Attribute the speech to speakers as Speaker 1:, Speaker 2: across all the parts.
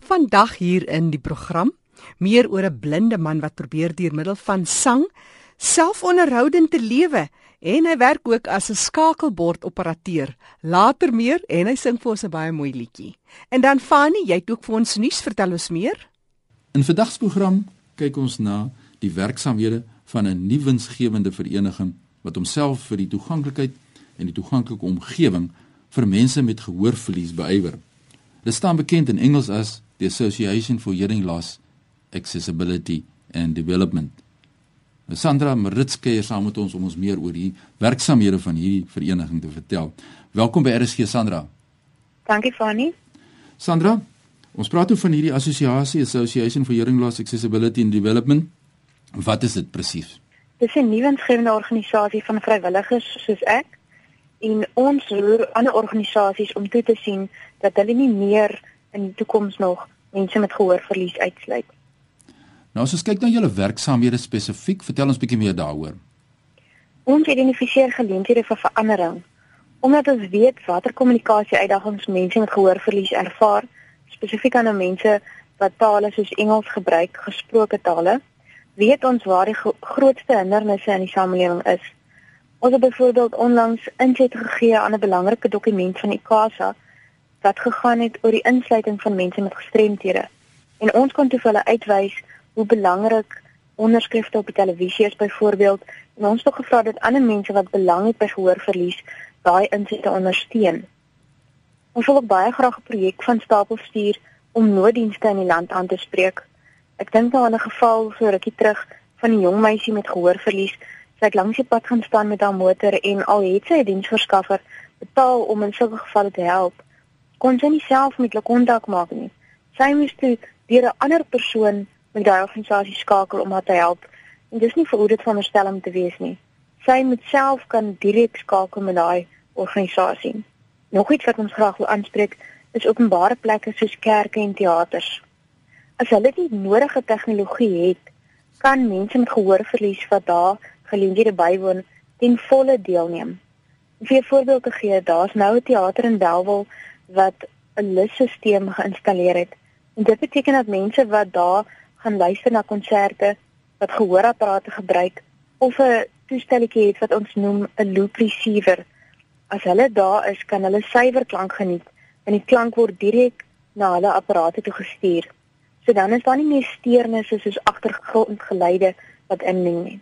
Speaker 1: Vandag hier in die program meer oor 'n blinde man wat probeer deur middel van sang selfonderhoudend te lewe en hy werk ook as 'n skakelbordoperateur. Later meer en hy sing vir ons 'n baie mooi liedjie. En dan Fani, jy het ook vir ons nuus, vertel ons meer.
Speaker 2: In vandag se program kyk ons na die werksamehede van 'n nuwensgewende vereniging wat homself vir die toeganklikheid en die toeganklike omgewing vir mense met gehoorverlies beywer. Dit staan bekend in Engels as the Association for Hearing Loss Accessibility and Development. Sandra Maritske is saam met ons om ons meer oor die werksamehede van hierdie vereniging te vertel. Welkom by RSG Sandra.
Speaker 3: Dankie Fanny.
Speaker 2: Sandra, ons praat oor van hierdie assosiasie Association for Hearing Loss Accessibility and Development. Wat is dit presies?
Speaker 3: Dit is 'n nuwe insgewende organisasie van vrywilligers soos ek en ons roer ander organisasies om toe te sien dat hulle nie meer in die toekoms nog mense met gehoorverlies uitsluit.
Speaker 2: Nou as ons kyk na julle werksaamhede spesifiek, vertel ons bietjie meer daaroor.
Speaker 3: Ons identifiseer geleenthede vir verandering omdat ons weet watter kommunikasie uitdagings mense met gehoorverlies ervaar, spesifiek aan mense wat tale soos Engels gebruik, gesproke tale, weet ons waar die grootste hindernisse in die samelewing is. Ons het byvoorbeeld onlangs inset gegee aan 'n belangrike dokument van ICASA wat gegaan het oor die insluiting van mense met gestremthede. En ons kon toe vir hulle uitwys hoe belangrik onderskrifte op die televisie is byvoorbeeld en ons het gevra dat ander mense wat belang het by gehoorverlies daai insette ondersteun. Ons wil ook baie graag 'n projek van stapel stuur om nooddienste in die land aan te spreek. Ek dink daar aan 'n geval so rukkie terug van 'n jong meisie met gehoorverlies. Sy het langs die pad gaan staan met haar motor en al het sy 'n diensverskaffer betaal om in sulke gevalle te help, kon sy nie self met hulle kontak maak nie. Sy moes toe deur 'n ander persoon met daai organisasie skakel om haar te help. En dis nie vir hoe dit veronderstel om te wees nie. Sy moet self kan direk skakel met daai organisasie. Nog iets wat ons graag wil aanspreek is openbare plekke soos kerke en teaters. As hulle die nodige tegnologie het, kan mense met gehoorverlies wat daar geleenthede bywoon ten volle deelneem. Vir 'n voorbeeld te gee, daar's nou 'n teater in Bellville wat 'n lusstelsel geïnstalleer het. En dit beteken dat mense wat daar gaan luister na konserte wat gehoorapparate gebruik of 'n toestelletjie het wat ons noem 'n loop receiver. As hulle daar is, kan hulle suiwer klank geniet en die klank word direk na hulle apparate toe gestuur. So dan is daar nie meer steurnisse soos agtergrondgeluide wat inding nie.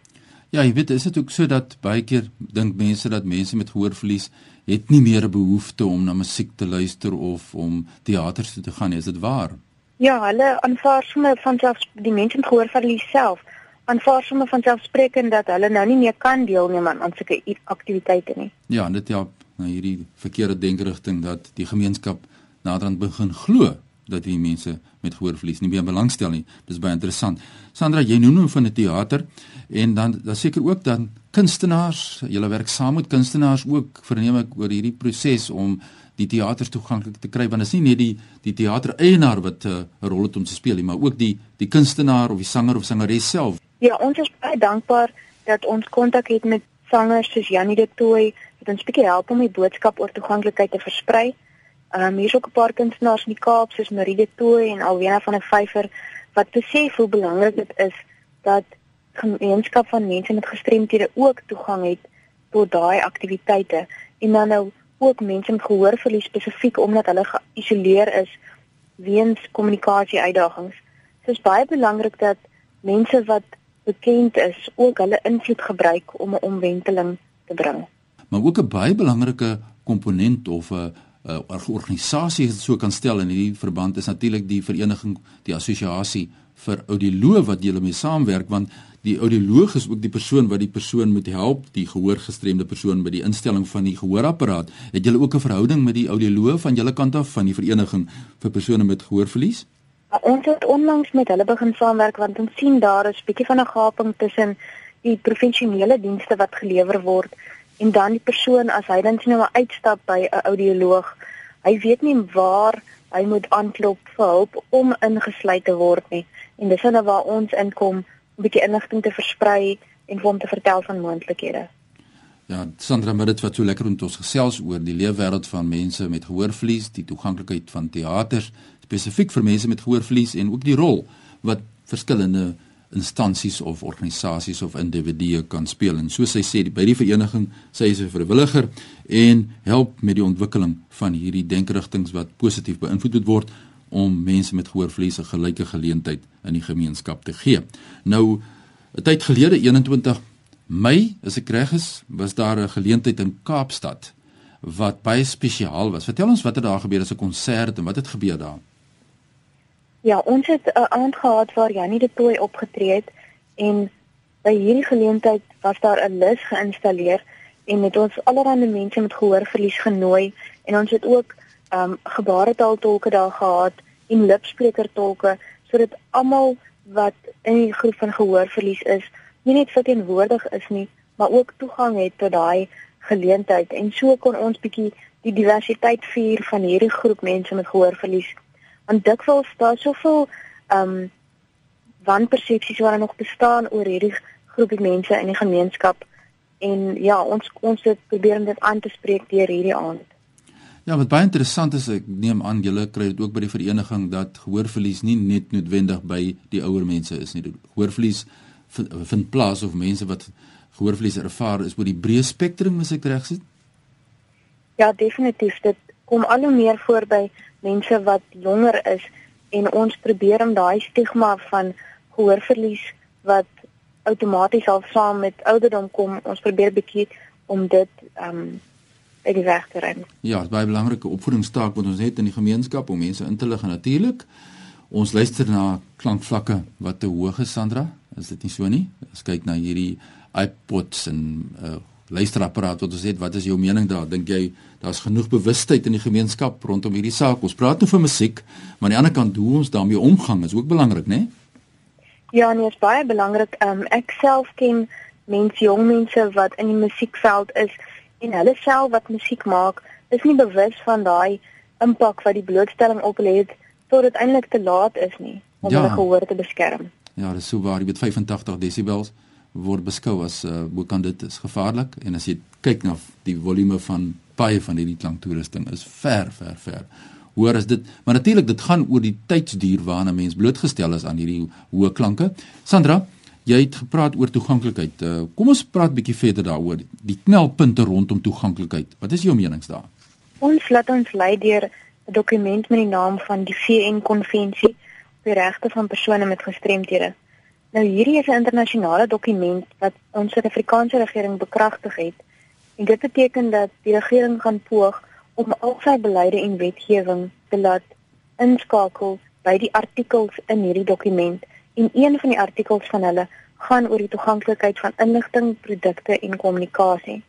Speaker 2: Ja, jy weet, is dit ook so dat baie keer dink mense dat mense met gehoorverlies het nie meer 'n behoefte om na musiek te luister of om teaters toe te gaan nie. Is dit waar?
Speaker 3: Ja, hulle aanvaar sommer van self die mense met gehoor vir hulle self aanvaar sommer van selfsprekend dat hulle nou nie meer kan deelneem aan sulke aktiwiteite nie.
Speaker 2: Ja, dit help na hierdie verkeerde denkerigting dat die gemeenskap naderhand begin glo dat die mense met gehoorverlies nie meer belangstel nie. Dis baie interessant. Sandra, jy noem nou van 'n teater en dan dan seker ook dan kunstenaars, julle werk saam met kunstenaars ook verneem ek oor hierdie proses om die teaters toeganklik te kry want dit is nie net die die teater eienaar wat eh, 'n uh, rol het om te speel nie, maar ook die die kunstenaar of die sanger of sangeres self.
Speaker 3: Ja, ons is baie dankbaar dat ons kontak het met sangers soos Janie de Tooy wat ons bietjie help om die boodskap oor toeganklikheid te versprei. Ehm um, hier is ook 'n paar kunstenaars in die Kaap soos Marie de Tooy en Alwena van der Vyver wat besef hoe belangrik dit is dat gemeenskap van mense met gestremthede ook toegang het tot daai aktiwiteite en dan nou ook mense met gehoorverlies spesifiek omdat hulle geïsoleer is weens kommunikasie uitdagings. Dit is baie belangrik dat mense wat bekend is ook hulle invloed gebruik om 'n omwenteling te bring.
Speaker 2: Maar ook 'n baie belangrike komponent of 'n 'n organisasie wat so kan stel in hierdie verband is natuurlik die vereniging, die assosiasie vir audioloë wat julle mee saamwerk want die audioloog is ook die persoon wat die persoon moet help, die gehoorgestremde persoon by die instelling van die gehoorapparaat. Het julle ook 'n verhouding met die audioloog van julle kant af van die vereniging vir persone met gehoorverlies?
Speaker 3: Ons het onlangs met hulle begin saamwerk want ons sien daar is 'n bietjie van 'n gaping tussen die professionele dienste wat gelewer word en dan die persoon as hy dan sien nou uitstap by 'n audioloog. Hy weet nie waar hy moet aanklop vir hulp om ingesluit te word nie. En dis nou waar ons inkom 'n bietjie inligting te versprei en hom te vertel van moontlikhede.
Speaker 2: Ja, Sandra, maar dit wat so lekker om ons gesels oor die leefwêreld van mense met gehoorverlies, die toeganklikheid van teaters, spesifiek vir mense met gehoorverlies en ook die rol wat verskillende instansies of organisasies of individue kan speel en soos sy sê by die vereniging sy is 'n vrywilliger en help met die ontwikkeling van hierdie denkerigtinge wat positief beïnvloed moet word om mense met gehoorverlies 'n gelyke geleentheid in die gemeenskap te gee. Nou 'n tyd gelede 21 Mei, as ek reg is, was daar 'n geleentheid in Kaapstad wat baie spesiaal was. Vertel ons wat het daar gebeur as 'n konsert en wat het gebeur daar?
Speaker 3: Ja, ons het 'n aand gehad waar Janie de Tooi opgetree het en by hierdie geleentheid was daar 'n lys geïnstalleer en het ons allerlei mense met gehoorverlies genooi en ons het ook ehm um, gebaretaaltolke daar gehad en lipsprekertolke sodat almal wat in die groep van gehoorverlies is, nie net verteenwoordig is nie, maar ook toegang het tot daai geleentheid en so kon ons bietjie die diversiteit vier van hierdie groep mense met gehoorverlies. Want dikwels daar soveel ehm um, wanpersepsies wat nog bestaan oor hierdie groepie mense in die gemeenskap en ja, ons ons het probeer om dit aan te spreek deur hierdie aand.
Speaker 2: Ja, wat baie interessant is, ek neem aan julle kry dit ook by die vereniging dat gehoorverlies nie net noodwendig by die ouer mense is nie. Gehoorverlies vind plaas of mense wat gehoorverlies ervaar is oor die breë spektrum as ek reg sien?
Speaker 3: Ja, definitief. Dit kom al hoe meer voor by mense wat jonger is en ons probeer om daai stigma van gehoorverlies wat outomaties al saam met ouderdom kom, ons probeer bietjie om dit ehm um, uit die weg te ruim.
Speaker 2: Ja, dit is baie belangrike opvoedingstaak wat ons het in die gemeenskap om mense in te lig en natuurlik ons luister na klankvlakke wat te hoog is Sandra, is dit nie so nie? Ons kyk na hierdie iPods en uh, luisterapparaat wat ons het. Wat is jou mening daar? Dink jy daar's genoeg bewustheid in die gemeenskap rondom hierdie saak? Ons praat nou van musiek, maar aan die ander kant hoe ons daarmee omgang is ook belangrik, né?
Speaker 3: Ja, nee, is baie belangrik. Um, ek self ken mense, jong mense wat in die musiekveld is en hulle self wat musiek maak, is nie bewus van daai impak wat die blootstelling op hulle het tot dit eintlik te laat is nie om ja. hulle gehoor te beskerm.
Speaker 2: Ja, dis so waar, jy weet 85 desibels word beskou as uh, hoe kan dit is gevaarlik en as jy kyk na die volume van baie van hierdie klanktoerusting is ver ver ver hoor as dit. Maar natuurlik dit gaan oor die tydsduur waarna mens blootgestel is aan hierdie hoë klanke. Sandra jy het gepraat oor toeganklikheid. Uh, kom ons praat bietjie verder daaroor. Die knelpunte rondom toeganklikheid. Wat is jou menings daar?
Speaker 3: Ons laat ons lei deur 'n dokument met die naam van die VN konvensie oor regte van persone met gestremthede Nou hierdie is 'n internasionale dokument wat ons Suid-Afrikaanse regering bekragtig het. En dit beteken dat die regering gaan poog om al sy beleide en wetgewing te laat inskakel by die artikels in hierdie dokument. En een van die artikels van hulle gaan oor die toeganklikheid van inligting, produkte en kommunikasie.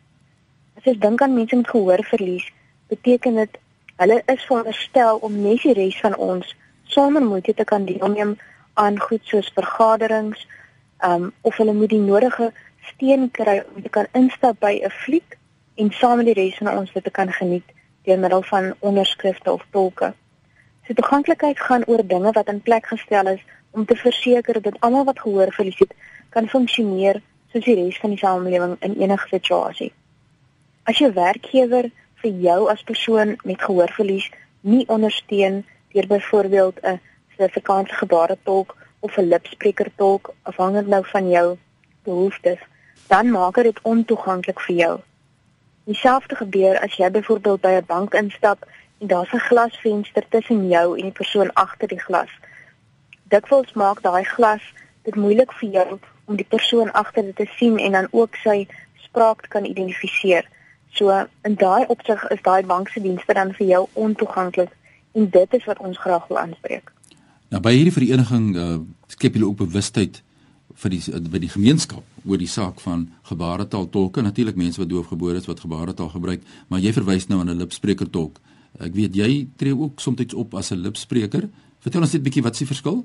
Speaker 3: As jy dink aan mense met gehoorverlies, beteken dit hulle is veronderstel om net die res van ons sonder moeite te kan deelneem aan goed soos vergaderings, ehm um, of hulle moet die nodige steun kry om te kan instap by 'n fliek en saam met die res van ons dit te kan geniet deur middel van onderskrifte of tolke. So toeganklikheid gaan oor dinge wat in plek gestel is om te verseker dat almal wat gehoor verlies het kan funksioneer soos die res van die samelewing in enige situasie. As jou werkgewer vir jou as persoon met gehoorverlies nie ondersteun deur byvoorbeeld 'n Suid-Afrikaanse gebaretolk of 'n lipsprekertolk afhangend nou van jou behoeftes, dan maak dit ontoeganklik vir jou. Dieselfde gebeur as jy byvoorbeeld by 'n bank instap en daar's 'n glasvenster tussen jou en die persoon agter die glas. Dikwels maak daai glas dit moeilik vir jou om die persoon agter dit te sien en dan ook sy spraak te kan identifiseer. So in daai opsig is daai bank se dienste dan vir jou ontoeganklik en dit is wat ons graag wil aanspreek.
Speaker 2: Nou by hierdie vereniging uh, skep julle ook bewustheid vir die by die gemeenskap oor die saak van gebaretaal tolke. Natuurlik mense wat doofgebore is wat gebaretaal gebruik maar jy verwys nou aan 'n lipspreker tolk. Ek weet jy tree ook soms op as 'n lipspreker. Vertel ons net 'n bietjie wat is die verskil?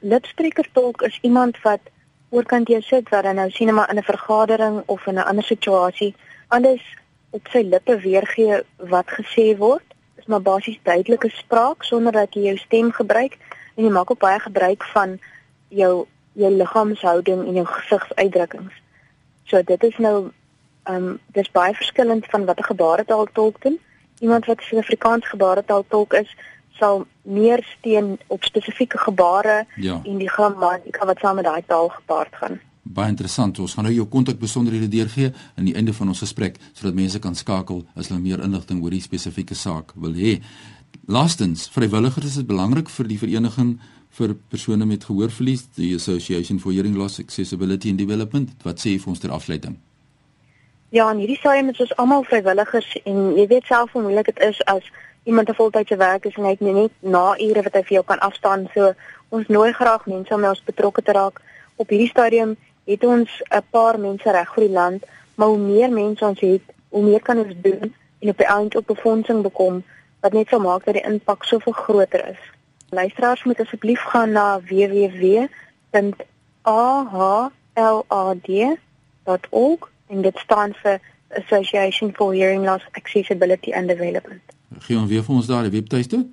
Speaker 3: Lipspreker tolk is iemand wat oorkant jou sit wat dan nou sien maar in 'n vergadering of in 'n ander situasie alles op sy lippe weergee wat gesê word. Is maar basies duidelike spraak sonder dat jy jou stem gebruik en jy maak ook baie gebruik van jou jou liggaamshouding en jou gesigsuitdrukkings. So dit is nou ehm um, dis baie verskillend van wat 'n gebaretaal tolk doen. Iemand wat 'n Afrikaans gebaretaal tolk is, sal meer steun op spesifieke gebare
Speaker 2: Ja.
Speaker 3: en die grammatika wat saam met daai taal gepaard gaan.
Speaker 2: Baie interessant. Ons gaan nou jou kontakbesonderhede deurgee aan die einde van ons gesprek sodat mense kan skakel as hulle meer inligting oor die spesifieke saak wil hê. Laastens, vrywilligers is dit belangrik vir die vereniging vir persone met gehoorverlies, die Association for Hearing Loss Accessibility and Development. Wat sê jy vir ons ter afsluiting?
Speaker 3: Ja, in hierdie stadium is ons almal vrywilligers en jy weet self hoe moeilik dit is as iemand 'n voltydse werk is en hy het net na ure wat hy vir jou kan afstaan. So ons nooi graag mense om by ons betrokke te raak. Op hierdie stadium het ons 'n paar mense reg oor die land, maar hoe meer mense ons het, hoe meer kan ons doen en op die einde op befondsing bekom wat net sal maak dat die impak soveel groter is. Luisteraars moet asseblief gaan na www.ahlad.org en dit staan vir Association for Hearing Loss Accessibility and Development.
Speaker 2: Gee ons weer vir ons daar die webtuiste?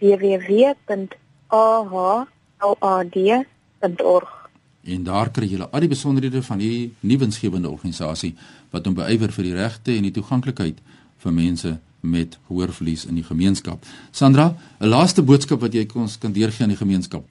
Speaker 3: www.ahlad.org.
Speaker 2: En daar kry jy al die besonderhede van hierdie nuwensgewende organisasie wat hom beywer vir die regte en die toeganklikheid vir mense met gehoorverlies in die gemeenskap. Sandra, 'n laaste boodskap wat jy ons kan deurgee aan die gemeenskap.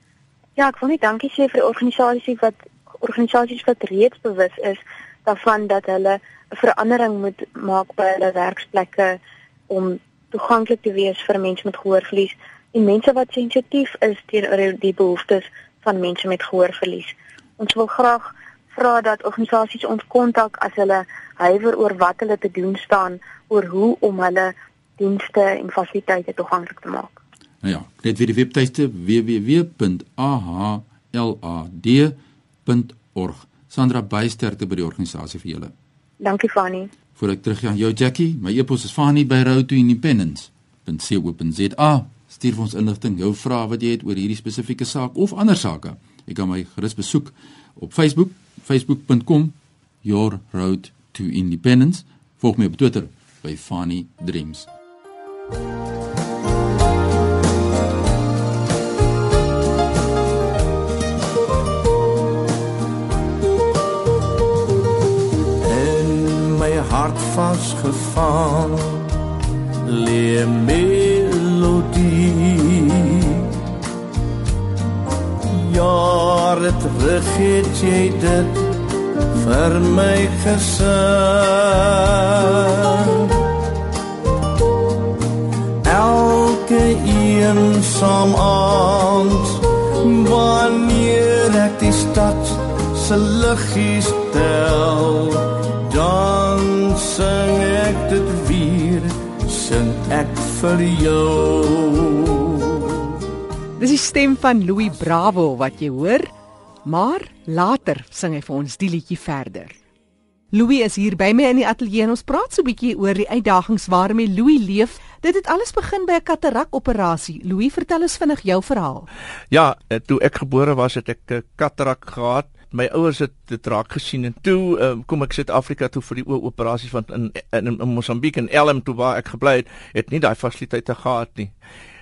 Speaker 3: Ja, ek wil net dankie sê vir die organisasie wat organisasies wat reeds bewus is daarvan dat hulle 'n verandering moet maak by hulle werksplekke om toeganklik te wees vir mense met gehoorverlies en mense wat sensitief is teenoor die behoeftes van mense met gehoorverlies. Ons wil graag vra dat organisasies ons kontak as hulle huiwer oor wat hulle te doen staan oor hoe om hulle dienste en fasiliteite toeganklik te maak.
Speaker 2: Nou ja, net weer die webtuiste www.ahlad.org. Sandra baie sterkte by die organisasie vir julle.
Speaker 3: Dankie Fanny.
Speaker 2: Voordat ek teruggaan jou Jackie, my e-pos is fani@roadtoindependence.co.za. Stuur vir ons inligting, jou vrae wat jy het oor hierdie spesifieke saak of ander sake. Jy kan my gerus besoek op Facebook, facebook.com your road to independence. Volg my op Twitter by Fani Dreams.
Speaker 4: in my hart vasgevang lê melodie jare terug het jy dit vir my gesing eensaam aand wanneer ek die stad se liggies tel dan sing ek dit weer sing ek vir jou
Speaker 1: Dis die stem van Louis Bravo wat jy hoor, maar later sing hy vir ons die liedjie verder. Louis is hier by my in die ateljee en ons praat so 'n bietjie oor die uitdagings waarmee Louis leef. Dit het alles begin by 'n katarakoperasie. Louis, vertel ons vinnig jou verhaal.
Speaker 5: Ja, eh, toe ek gebore was het ek 'n katarak gehad. My ouers het dit raak gesien en toe um, kom ek Suid-Afrika toe vir die ooperasie want in in, in Mosambiek en Elm toe waar ek gebly het, het nie daai fasiliteite gehad nie.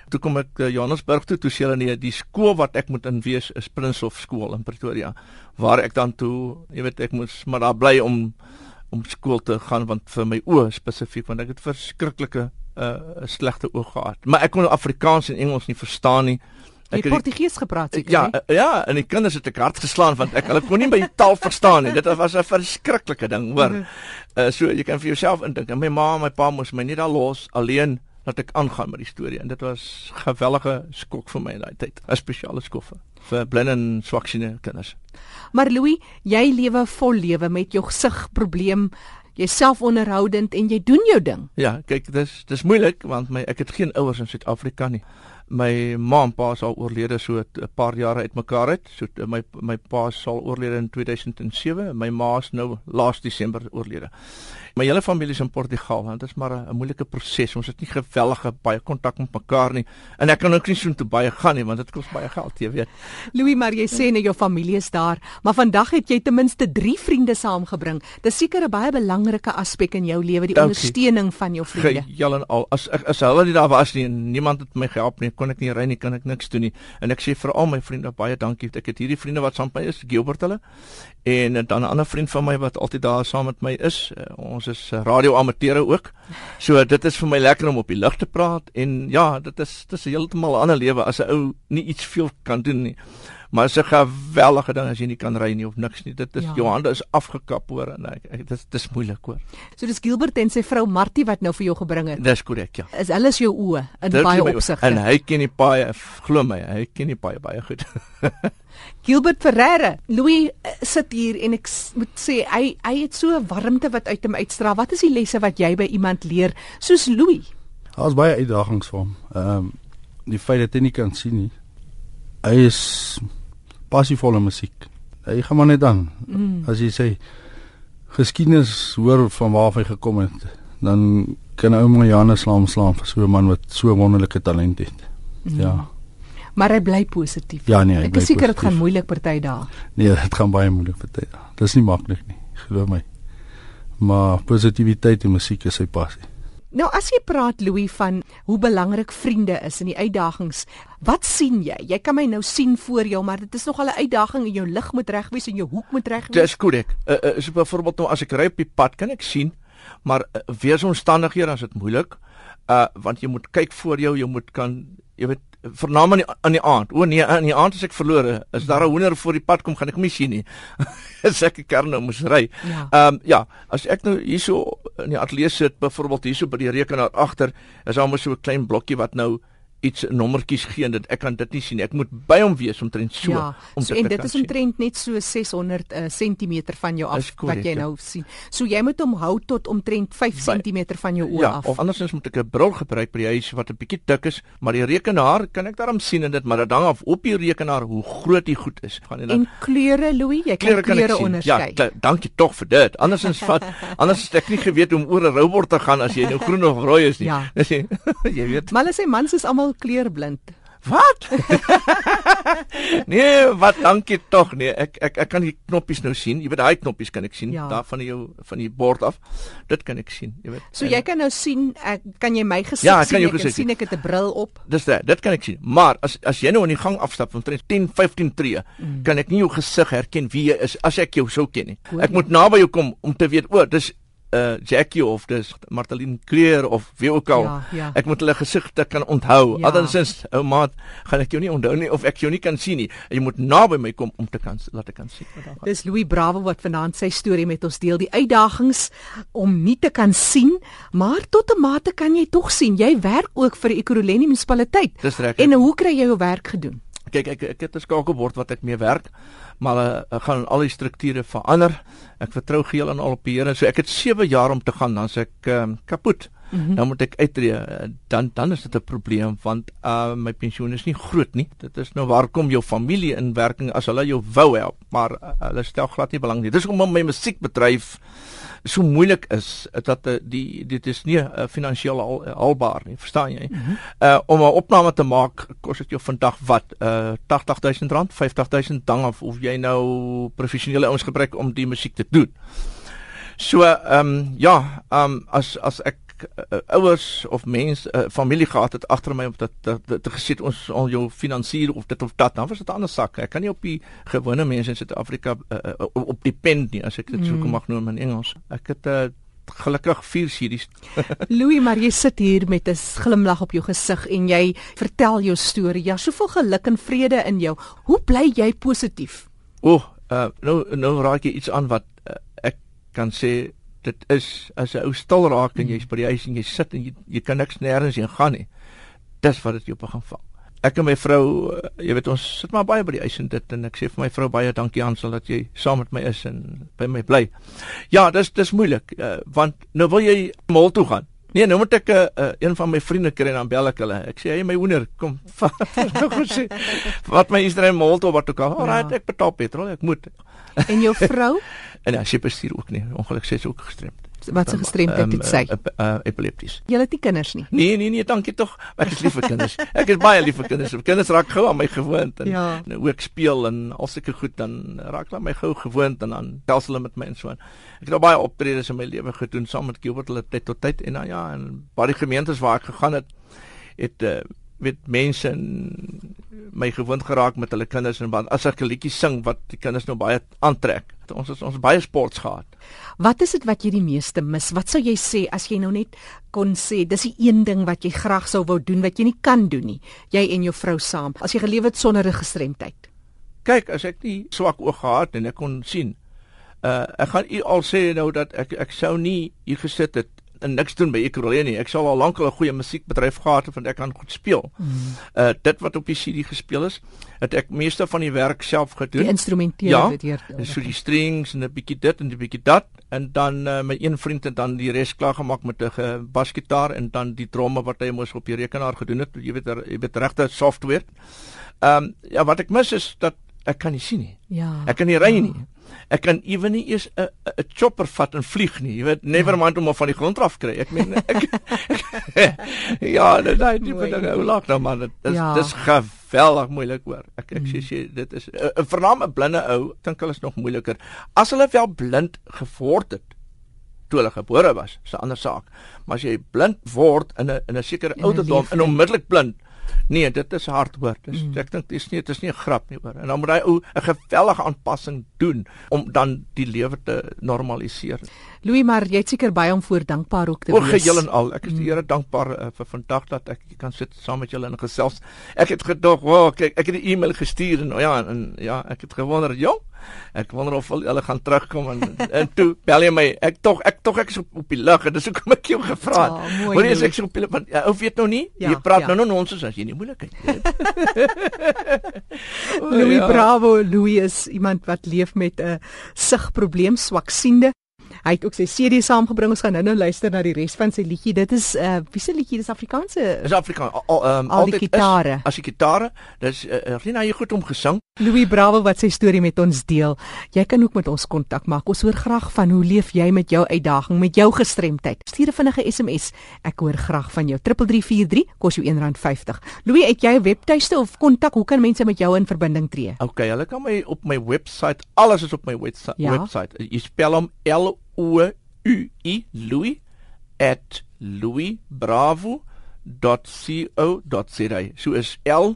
Speaker 5: Toe kom ek uh, Johannesburg toe, toe sê hulle nee, die skool wat ek moet in wees is Prinslhof skool in Pretoria waar ek dan toe, jy weet, ek moes maar daar bly om om skool te gaan want vir my oë spesifiek want ek het verskriklike 'n uh, slegte oog gehad. Maar ek kon Afrikaans en Engels nie verstaan nie.
Speaker 1: Jy het Portugees gepraat seker,
Speaker 5: Ja,
Speaker 1: hè?
Speaker 5: uh, ja, en die kinders het ek hard geslaan want ek hulle kon nie my taal verstaan nie. Dit was 'n verskriklike ding, hoor. Uh, so jy kan vir jouself indink. My ma en my pa moes my net daar los alleen laat ek aangaan met die storie en dit was gewellige skok vir my in daai tyd. 'n Spesiale skok vir- vir blinde en swaksiene kinders.
Speaker 1: Maar Louis, jy lewe vol lewe met jou gesigprobleem. Jy's selfonderhoudend en jy doen jou ding.
Speaker 5: Ja, kyk, dis dis moeilik want my ek het geen ouers in Suid-Afrika nie. My ma en pa is al oorlede so 'n paar jare uitmekaar uit. So my my pa is al oorlede in 2007 en my ma is nou laas Desember oorlede. My hele familie is in Portugal want dit is maar 'n moeilike proses. Ons het nie gewellige baie kontak met mekaar nie. En ek kan ook nie so toe baie gaan nie want dit kos baie geld, jy weet.
Speaker 1: Louis, maar jy sê net jou familie is daar, maar vandag het jy ten minste 3 vriende saamgebring. Dis seker 'n baie belangrike aspek in jou lewe, die
Speaker 5: Dankie.
Speaker 1: ondersteuning van jou vriende.
Speaker 5: Gejal en al as ek as hulle nie daar was nie en niemand het my gehelp nie, kon ek nie ry nie, kan ek niks doen nie. En ek sê vir al my vriende baie dankie. Ek het hierdie vriende wat saam met my is, Gilbert hulle. En dan 'n ander vriend van my wat altyd daar saam met my is. Uh, is uh, radioamateure ook. So dit is vir my lekker om op die lug te praat en ja, dit is dit is heeltemal 'n ander lewe as 'n ou nie iets veel kan doen nie maar is 'n geweldige ding as jy nie kan ry nie of niks nie. Dit is ja. jou hande is afgekap hoor en ek, ek dit is dis moeilik hoor.
Speaker 1: So dis Gilbert en sy vrou Martie wat nou vir jou gebring het.
Speaker 5: Dis korrek ja.
Speaker 1: Is hulle is jou oë in dit baie opsigte.
Speaker 5: En hy ken die paai glo my, hy ken die paai baie goed.
Speaker 1: Gilbert Ferreira, Louis eh, sit hier en ek moet sê hy hy het so 'n warmte wat uit hom uitstraal. Wat is die lesse wat jy by iemand leer soos Louis?
Speaker 6: Daar's baie uitdagings vir hom. Ehm um, die feit dat hy nie kan sien nie. Hy is passievolle musiek. Hy gaan maar net aan. Mm. As jy sê geskiedenis hoor van waar hy gekom het, dan kan ou my Janus slaam slaam vir so 'n man wat so wonderlike talent het. Mm. Ja.
Speaker 1: Maar hy bly positief.
Speaker 6: Ja nee,
Speaker 1: ek is seker dit gaan moeilik party dae.
Speaker 6: Nee, dit gaan baie moeilik party dae. Dit is nie maklik nie, glo my. Maar positiwiteit in musiek is sy passie.
Speaker 1: Nou as jy praat Louis van hoe belangrik vriende is in die uitdagings, wat sien jy? Jy kan my nou sien voor jou, maar dit is nog al 'n uitdaging en jou lig moet reg wees en jou hoek moet reg wees.
Speaker 5: Dis korrek. Uh, uh, so byvoorbeeld nou as ek ry op die pad, kan ek sien, maar uh, weeromstandighede as dit moeilik, uh want jy moet kyk voor jou, jy moet kan jy weet vernaam aan die aan die aand. O nee, aan die aand as ek verlore, is daar 'n hoender voor die pad kom, gaan ek hom nie sien nie. as ek 'n kar nou moes ry. Ja. Ehm ja. Um, ja, as ek nou hierso in die ateljee sit, byvoorbeeld hierso by die rekenaar agter, is daar mos so 'n klein blokkie wat nou iets nommertjies gee en dit ek kan dit nie sien ek moet by hom wees omtrent so
Speaker 1: ja, om so, en dit is omtrent net so 600 uh, cm van jou af correct, wat jy ja. nou sien. So jy moet hom hou tot omtrent 5 cm van jou oë
Speaker 5: ja,
Speaker 1: af.
Speaker 5: of andersins moet ek 'n bril gebruik by die huis wat 'n bietjie dik is maar die rekenaar kan ek daarom sien en dit maar dit hang af op die rekenaar hoe groot die goed is.
Speaker 1: Gaan jy dan en kleure Louis jy kan kleure, kleure kan onderskei.
Speaker 5: ja dankie tog vir dit. Andersins vat anders het ek nie geweet hoe om oor 'n robot te gaan as jy nou groen of rooi is nie. Ja.
Speaker 1: jy weet. Maar hulle sê mans is almal kleurblind.
Speaker 5: Wat? nee, wat dankie tog nee. Ek ek ek kan die knoppies nou sien. Jy weet daai knoppies kan ek sien ja. daar van jou van die bord af. Dit kan ek sien, jy weet.
Speaker 1: So jy kan nou sien ek kan jy my gesig ja, sien? Ja, ek kan sien ek het 'n bril op.
Speaker 5: Dis dit. Dit kan ek sien. Maar as as jy nou in die gang afstap van 10 15 tree, mm. kan ek nie jou gesig herken wie jy is as ek jou sou ken nie. Ek moet naby jou kom om te weet o, dis uh Jackie of dis Martelien Kreer of wie ook al. Ja, ja. Ek moet hulle gesigte kan onthou. Ja. Andersins, ou maat, gaan ek jou nie onthou nie of ek jou nie kan sien nie. Jy moet naby my kom om te kan laat ek kan sien wat daar
Speaker 1: gaan. Dis Louis Bravo wat vanaand sy storie met ons deel, die uitdagings om nie te kan sien, maar tot 'n mate kan jy tog sien. Jy werk ook vir die Ekurhuleni munisipaliteit. En hoe kry jy jou werk gedoen?
Speaker 5: Kyk, ek ek het 'n skakelbord wat ek mee werk maar uh, gaan al die strukture verander. Ek vertrou geheel aan al op die Here. So ek het 7 jaar om te gaan dan sê ek uh, kapot. Mm -hmm. Dan moet ek uittreë. Uh, dan dan is dit 'n probleem want uh, my pensioen is nie groot nie. Dit is nou waar kom jou familie in werking as hulle jou wou help, maar uh, hulle stel glad nie belang nie. Dis om my musiekbedryf so moeilik is dat uh, die dit is nie uh, finansiëel al, uh, haalbaar nie, verstaan jy? Mm -hmm. Uh om 'n opname te maak kos dit jou vandag wat uh 80000 rand, 50000 dan of of jy nou professionele ouens gebruik om die musiek te doen. So ehm um, ja, ehm um, as as ek uh, ouers of mense uh, familie gehad het agter my om dat te gesê ons al jou finansier of dit of dat dan was dit 'n ander sak. Ek kan nie op die gewone mense in Suid-Afrika uh, uh, op depend nie as ek dit mm. so kan mag noem in Engels. Ek het uh, gelukkig vier series.
Speaker 1: Louis, maar jy sit hier met 'n glimlag op jou gesig en jy vertel jou storie. Ja, soveel geluk en vrede in jou. Hoe bly jy positief?
Speaker 5: O, oh, uh, nou nou raak jy iets aan wat uh, ek kan sê dit is as 'n ou stil raak en jy's by die huis en jy sit en jy, jy kan niks nêrens heen gaan nie. Dis wat dit jou begin val. Ek en my vrou, uh, jy weet ons sit maar baie by die huis en dit en ek sê vir my vrou baie dankie Hansel dat jy saam met my is en by my bly. Ja, dis dis moeilik uh, want nou wil jy mall toe gaan. Nee, nou moet ek 'n uh, uh, een van my vriende kry en dan bel ek hulle. Ek sê hy my hoender, kom. Wat my Israel mall toe wat ook al. Alraai, ja. ek betaal petrol, ek moet.
Speaker 1: En jou vrou?
Speaker 5: en ja, sy bestuur ook nie. Ongelukkig sy is ook gestremd.
Speaker 1: Wat se gestremdheid um, het sy? Uh,
Speaker 5: uh, uh, epilepties.
Speaker 1: Jy het nie kinders nie.
Speaker 5: Nee, nee, nee, dankie tog. Ek is lief vir kinders. Ek is baie lief vir kinders. Kinders raak gou aan my gewoond en ja. nou ook speel en al sulke goed dan raak hulle my gou gewoond en dan tels hulle met my en so aan. Ek het al baie optredes in my lewe gedoen saam met Gilbert hulle tyd tot tyd en nou ja, en baie gemeentes waar ek gegaan het het uh, weet mense in my gewoond geraak met hulle kinders en as ek 'n liedjie sing wat die kinders nou baie aantrek. Ons het ons baie sports gehad.
Speaker 1: Wat is dit wat jy die meeste mis? Wat sou jy sê as jy nou net kon sê dis die een ding wat jy graag sou wou doen wat jy nie kan doen nie. Jy en jou vrou saam. As jy geleef het sonder 'n gestremdheid.
Speaker 5: Kyk, as ek nie swak oog gehad en ek kon sien. Uh ek gaan u al sê nou dat ek ek sou nie hier gesit het en niks doen by Ekurhuleni nie. Ek sal al lank 'n goeie musiekbedryf gehad het want ek kan goed speel. Mm. Uh dit wat op die CD gespeel is, het ek meeste van die werk self gedoen.
Speaker 1: Die instrumentele
Speaker 5: ja,
Speaker 1: dit hier.
Speaker 5: So die strings en 'n bietjie dit en 'n bietjie dat en dan uh, my een vriend het dan die res klaar gemaak met 'n basgitaar en dan die tromme wat hy mos op die rekenaar gedoen het. Jy weet jy weet regte software. Ehm um, ja, wat ek mis is dat ek kan nie sien nie.
Speaker 1: Ja.
Speaker 5: Ek kan nie ry nie. Ek kan ewen nie eers 'n 'n chopper vat en vlieg nie. Jy weet, never ja. mind om hom van die grond af kry. Ek meen ek, Ja, dit daai tipe ding. Hoe laat nou man, dit is ja. dis geweldig moeilik hoor. Ek ek sê mm. dit is 'n vernaam 'n blinde ou, dink hulle is nog moeiliker. As hulle wel blind geword het toe hulle gebore was, is 'n ander saak. Maar as jy blind word in 'n in 'n sekere ouderdom en onmiddellik blind, Nee, dit is hard hoor. Dis mm. ek dink dis nie dit is nie 'n grap nie hoor. En dan moet hy ou 'n gewellige aanpassing doen om dan die lewe te normaliseer.
Speaker 1: Louis, maar jy het seker baie om voor dankbaar ook te
Speaker 5: wees. O, geheel en al. Ek is die mm. Here dankbaar uh, vir vandag dat ek kan sit saam met julle in gesels. Ek het gedog, "Wow, kyk, ek het 'n e-mail gestuur en ja, en ja, ek het gewonder, "Jong, Ek wonder of hulle gaan terugkom en en toe bel jy my. Ek tog ek tog ek is op, op die lug en dis hoekom ek jou gevra het. Oh, Hoor jy ek so op die want ja, ou weet nou nie. Ja, jy praat ja. nou nou ons as jy nie moeilikheid het.
Speaker 1: Louis ja. Bravo, Louis is iemand wat leef met 'n sigprobleem, swaksiende. Hy het ook sy CD saamgebring. Ons gaan nou-nou luister na die res van sy liedjie. Dit is uh wie se liedjie? Dis Afrikaanse.
Speaker 5: Dis Afrikaans. Al um,
Speaker 1: al die gitare.
Speaker 5: As die gitare, dis uh, nou jy goed om gesing.
Speaker 1: Louis Bravo wat sy storie met ons deel. Jy kan ook met ons kontak maak. Ons hoor graag van hoe leef jy met jou uitdaging, met jou gestremdheid. Stuur 'n vinnige SMS. Ek hoor graag van jou. 3343 kos jou R1.50. Louis, het jy 'n webtuiste of kontak? Hoe kan mense met jou in verbinding tree?
Speaker 5: Okay, hulle kan my op my webwerf. Alles is op my webwerf. Ja? Jy spel hom L O U I Louis at louisbravo.co.za. So is L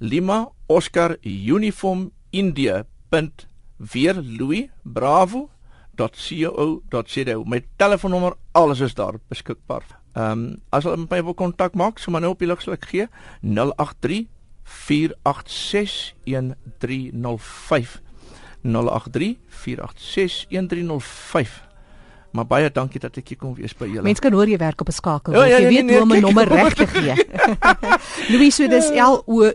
Speaker 5: Lima Oscar Uniform India. weer Louis Bravo .co.za. My telefoonnommer alles is daar beskikbaar. Ehm um, as hulle my wil kontak maak, so maar nou op die lug sal ek gee 083 486 1305 083 486 1305 Maar baie dankie dat ek hier kon wees by julle.
Speaker 1: Mense kan hoor jy werk op 'n skakel. Ja, ja, jy weet nee, nee, hoe om 'n nommer reg te gee. Louis, so dis L O U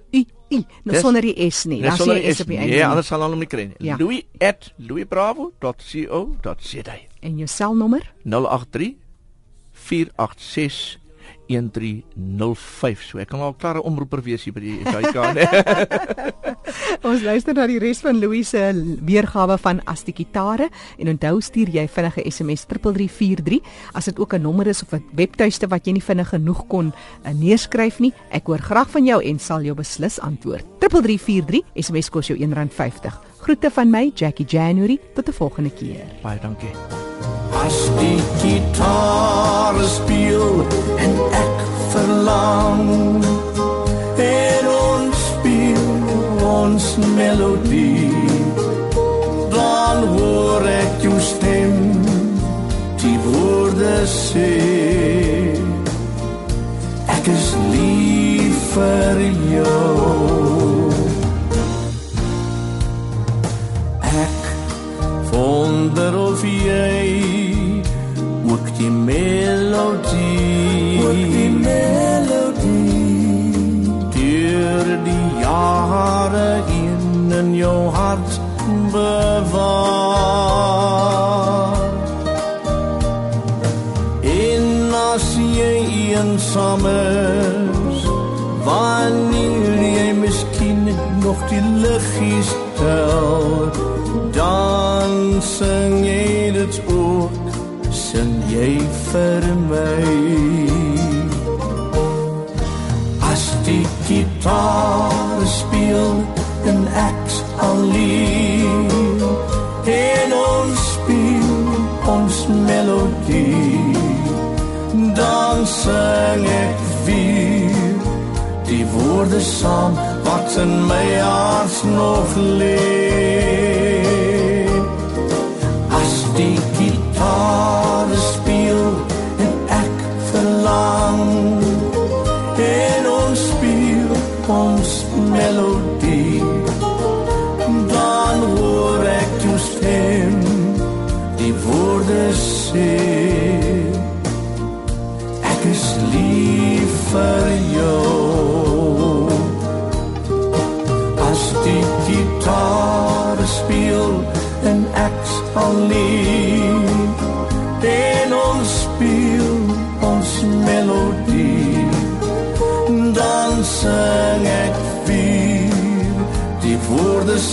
Speaker 1: I, nou sonder die S nie.
Speaker 5: Dan sien jy S op die einde. Ja, anders sal hulle hom nie kry nie. Ja. louis@louisbravo.co.za.
Speaker 1: En jou selnommer?
Speaker 5: 083 486 1305. So ek kan al klare omroeper wees hier by die SAK.
Speaker 1: Ons luister na die res van Louis se weergawe van As die gitare en onthou stuur jy vinnige SMS 3343 as dit ook 'n nommer is of 'n webtuiste wat jy nie vinnig genoeg kon uh, neerskryf nie. Ek hoor graag van jou en sal jou beslis antwoord. 3343 SMS kos jou R1.50. Groete van my Jackie January tot 'n volgende keer.
Speaker 5: Baie dankie.
Speaker 4: As die gitaar speel en ek verlang en speel ons melodie. Dan hoor ek jou stem die woorde sê ek is lief vir jou. Ek wonder of jy ook die melodie eensaam is wanneer jy miskien nog die liggies tel dan sing jy dit ook sing jy vir my. As die gitaar speel en ek alleen en ons speel ons melodie dan sing ek weer. Die woorde saam wat in my hart nog lê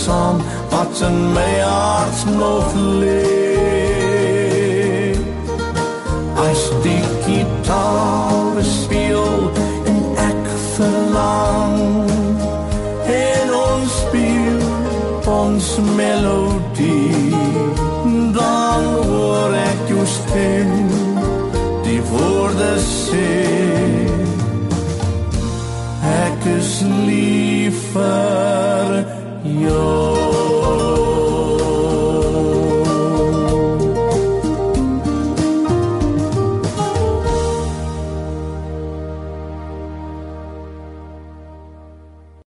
Speaker 4: saam wat in my hart nog lê as die gitaar speel en ek verlang en ons speel ons melodie dan hoor ek jou stem die woorde sê ek is lief vir